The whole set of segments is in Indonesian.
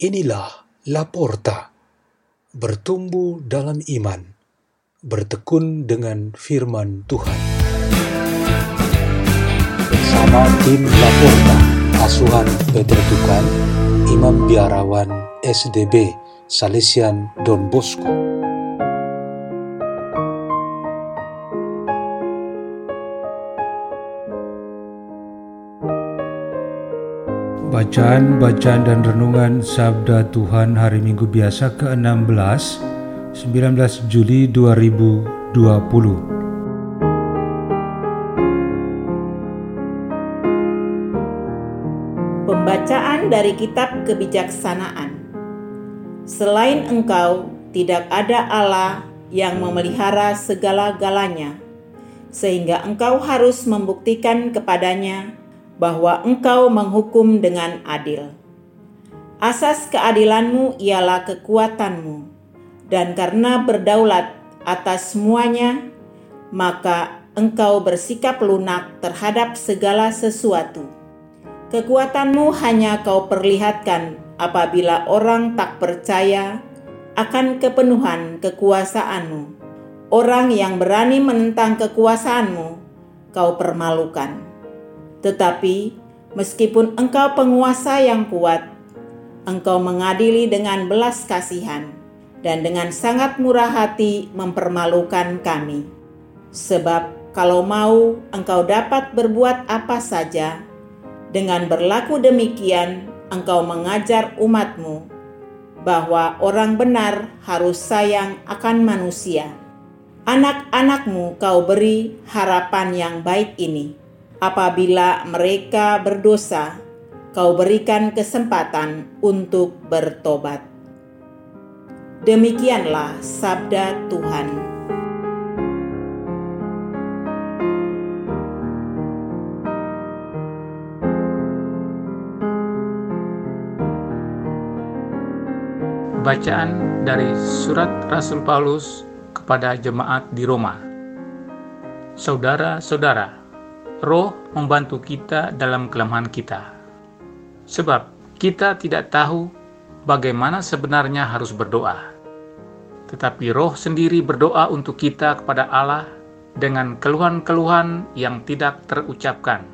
Inilah Laporta, bertumbuh dalam iman, bertekun dengan firman Tuhan. Bersama tim Laporta, asuhan Peter Tukan, Imam Biarawan SDB, Salesian Don Bosco. Bacaan, bacaan dan renungan Sabda Tuhan Hari Minggu Biasa ke-16, 19 Juli 2020. Pembacaan dari Kitab Kebijaksanaan Selain engkau, tidak ada Allah yang memelihara segala-galanya, sehingga engkau harus membuktikan kepadanya bahwa engkau menghukum dengan adil. Asas keadilanmu ialah kekuatanmu, dan karena berdaulat atas semuanya, maka engkau bersikap lunak terhadap segala sesuatu. Kekuatanmu hanya kau perlihatkan apabila orang tak percaya akan kepenuhan kekuasaanmu. Orang yang berani menentang kekuasaanmu, kau permalukan. Tetapi meskipun engkau penguasa yang kuat, engkau mengadili dengan belas kasihan dan dengan sangat murah hati mempermalukan kami. Sebab kalau mau engkau dapat berbuat apa saja, dengan berlaku demikian engkau mengajar umatmu bahwa orang benar harus sayang akan manusia. Anak-anakmu kau beri harapan yang baik ini apabila mereka berdosa, kau berikan kesempatan untuk bertobat. Demikianlah sabda Tuhan. Bacaan dari Surat Rasul Paulus kepada jemaat di Roma. Saudara-saudara, Roh membantu kita dalam kelemahan kita. Sebab kita tidak tahu bagaimana sebenarnya harus berdoa. Tetapi Roh sendiri berdoa untuk kita kepada Allah dengan keluhan-keluhan yang tidak terucapkan.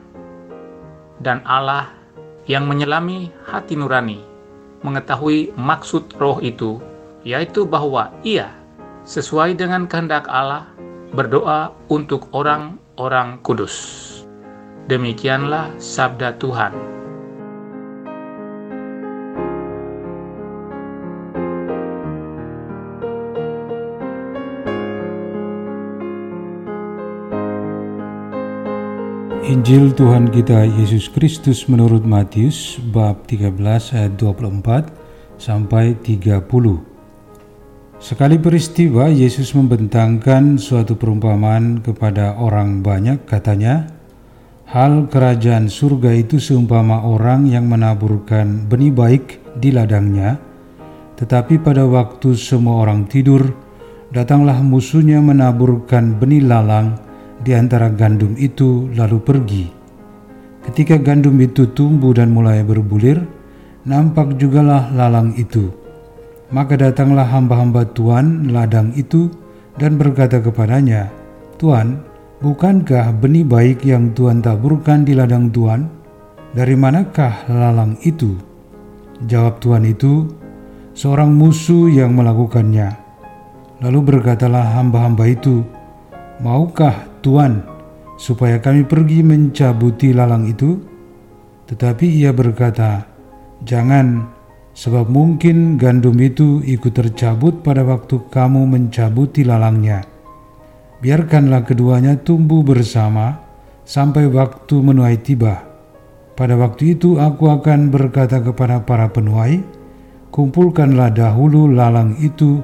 Dan Allah yang menyelami hati nurani mengetahui maksud roh itu, yaitu bahwa ia sesuai dengan kehendak Allah berdoa untuk orang-orang kudus. Demikianlah sabda Tuhan. Injil Tuhan kita Yesus Kristus menurut Matius bab 13 ayat 24 sampai 30. Sekali peristiwa Yesus membentangkan suatu perumpamaan kepada orang banyak katanya, Hal kerajaan surga itu seumpama orang yang menaburkan benih baik di ladangnya, tetapi pada waktu semua orang tidur, datanglah musuhnya menaburkan benih lalang di antara gandum itu lalu pergi. Ketika gandum itu tumbuh dan mulai berbulir, nampak jugalah lalang itu. Maka datanglah hamba-hamba Tuhan ladang itu dan berkata kepadanya, Tuan, Bukankah benih baik yang Tuhan taburkan di ladang Tuhan? Dari manakah lalang itu? Jawab Tuhan itu, seorang musuh yang melakukannya. Lalu berkatalah hamba-hamba itu, Maukah Tuhan supaya kami pergi mencabuti lalang itu? Tetapi ia berkata, Jangan, sebab mungkin gandum itu ikut tercabut pada waktu kamu mencabuti lalangnya.' Biarkanlah keduanya tumbuh bersama sampai waktu menuai tiba. Pada waktu itu aku akan berkata kepada para penuai, kumpulkanlah dahulu lalang itu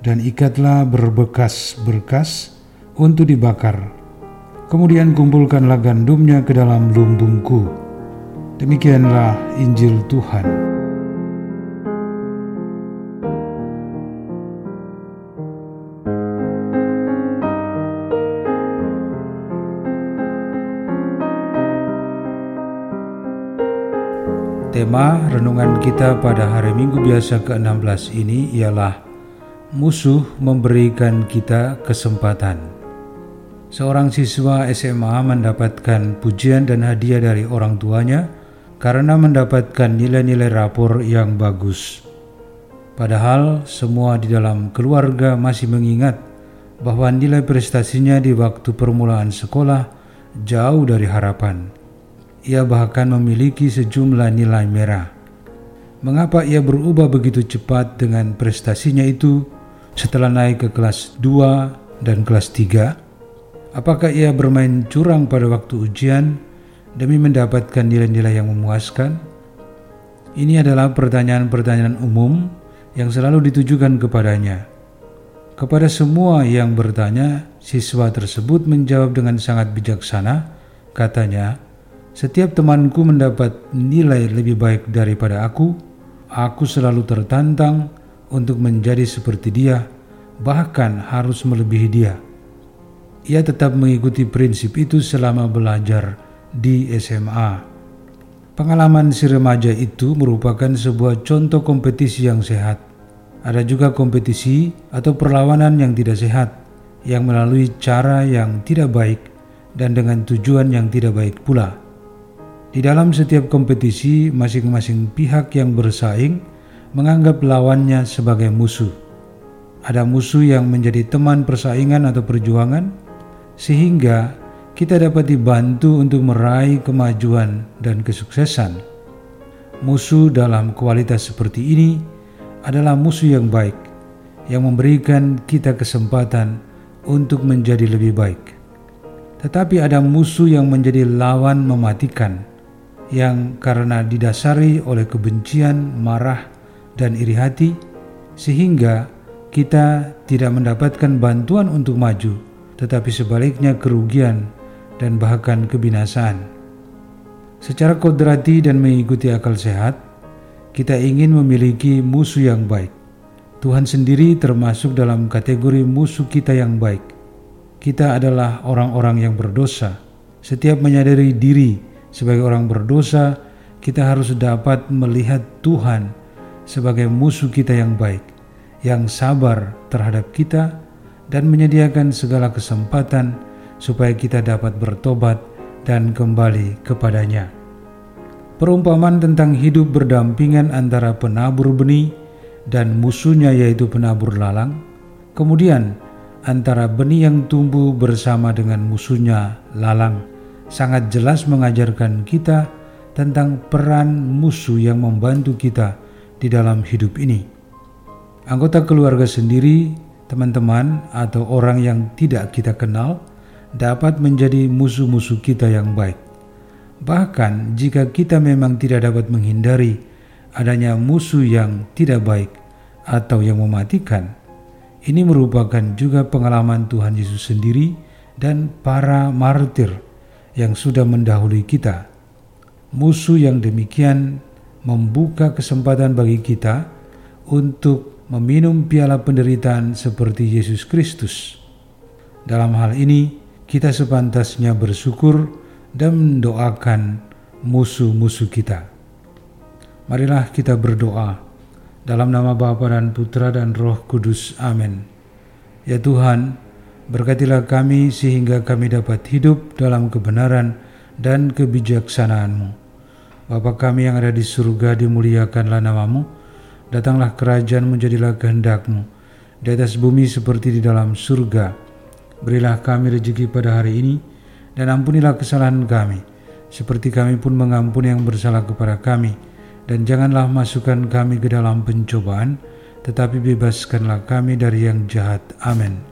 dan ikatlah berbekas-berkas untuk dibakar. Kemudian kumpulkanlah gandumnya ke dalam lumbungku. Demikianlah Injil Tuhan. Tema renungan kita pada hari Minggu biasa ke-16 ini ialah Musuh memberikan kita kesempatan. Seorang siswa SMA mendapatkan pujian dan hadiah dari orang tuanya karena mendapatkan nilai-nilai rapor yang bagus. Padahal semua di dalam keluarga masih mengingat bahwa nilai prestasinya di waktu permulaan sekolah jauh dari harapan. Ia bahkan memiliki sejumlah nilai merah. Mengapa ia berubah begitu cepat dengan prestasinya itu setelah naik ke kelas 2 dan kelas 3? Apakah ia bermain curang pada waktu ujian demi mendapatkan nilai-nilai yang memuaskan? Ini adalah pertanyaan-pertanyaan umum yang selalu ditujukan kepadanya. Kepada semua yang bertanya, siswa tersebut menjawab dengan sangat bijaksana. Katanya, "Setiap temanku mendapat nilai lebih baik daripada aku. Aku selalu tertantang untuk menjadi seperti dia, bahkan harus melebihi dia." Ia tetap mengikuti prinsip itu selama belajar di SMA. Pengalaman si remaja itu merupakan sebuah contoh kompetisi yang sehat. Ada juga kompetisi atau perlawanan yang tidak sehat, yang melalui cara yang tidak baik dan dengan tujuan yang tidak baik pula. Di dalam setiap kompetisi, masing-masing pihak yang bersaing menganggap lawannya sebagai musuh. Ada musuh yang menjadi teman persaingan atau perjuangan, sehingga kita dapat dibantu untuk meraih kemajuan dan kesuksesan. Musuh dalam kualitas seperti ini adalah musuh yang baik, yang memberikan kita kesempatan untuk menjadi lebih baik. Tetapi ada musuh yang menjadi lawan mematikan, yang karena didasari oleh kebencian, marah, dan iri hati, sehingga kita tidak mendapatkan bantuan untuk maju, tetapi sebaliknya kerugian dan bahkan kebinasaan. Secara kodrati dan mengikuti akal sehat, kita ingin memiliki musuh yang baik. Tuhan sendiri termasuk dalam kategori musuh kita yang baik. Kita adalah orang-orang yang berdosa. Setiap menyadari diri sebagai orang berdosa, kita harus dapat melihat Tuhan sebagai musuh kita yang baik, yang sabar terhadap kita, dan menyediakan segala kesempatan supaya kita dapat bertobat dan kembali kepadanya. Perumpamaan tentang hidup berdampingan antara penabur benih dan musuhnya yaitu penabur lalang, kemudian antara benih yang tumbuh bersama dengan musuhnya lalang, sangat jelas mengajarkan kita tentang peran musuh yang membantu kita di dalam hidup ini. Anggota keluarga sendiri, teman-teman, atau orang yang tidak kita kenal – dapat menjadi musuh-musuh kita yang baik. Bahkan jika kita memang tidak dapat menghindari adanya musuh yang tidak baik atau yang mematikan, ini merupakan juga pengalaman Tuhan Yesus sendiri dan para martir yang sudah mendahului kita. Musuh yang demikian membuka kesempatan bagi kita untuk meminum piala penderitaan seperti Yesus Kristus. Dalam hal ini, kita sepantasnya bersyukur dan mendoakan musuh-musuh kita. Marilah kita berdoa dalam nama Bapa dan Putra dan Roh Kudus. Amin. Ya Tuhan, berkatilah kami sehingga kami dapat hidup dalam kebenaran dan kebijaksanaan-Mu. Bapa kami yang ada di surga, dimuliakanlah namamu. Datanglah kerajaan menjadilah kehendak-Mu di atas bumi seperti di dalam surga. Berilah kami rezeki pada hari ini, dan ampunilah kesalahan kami, seperti kami pun mengampuni yang bersalah kepada kami. Dan janganlah masukkan kami ke dalam pencobaan, tetapi bebaskanlah kami dari yang jahat. Amin.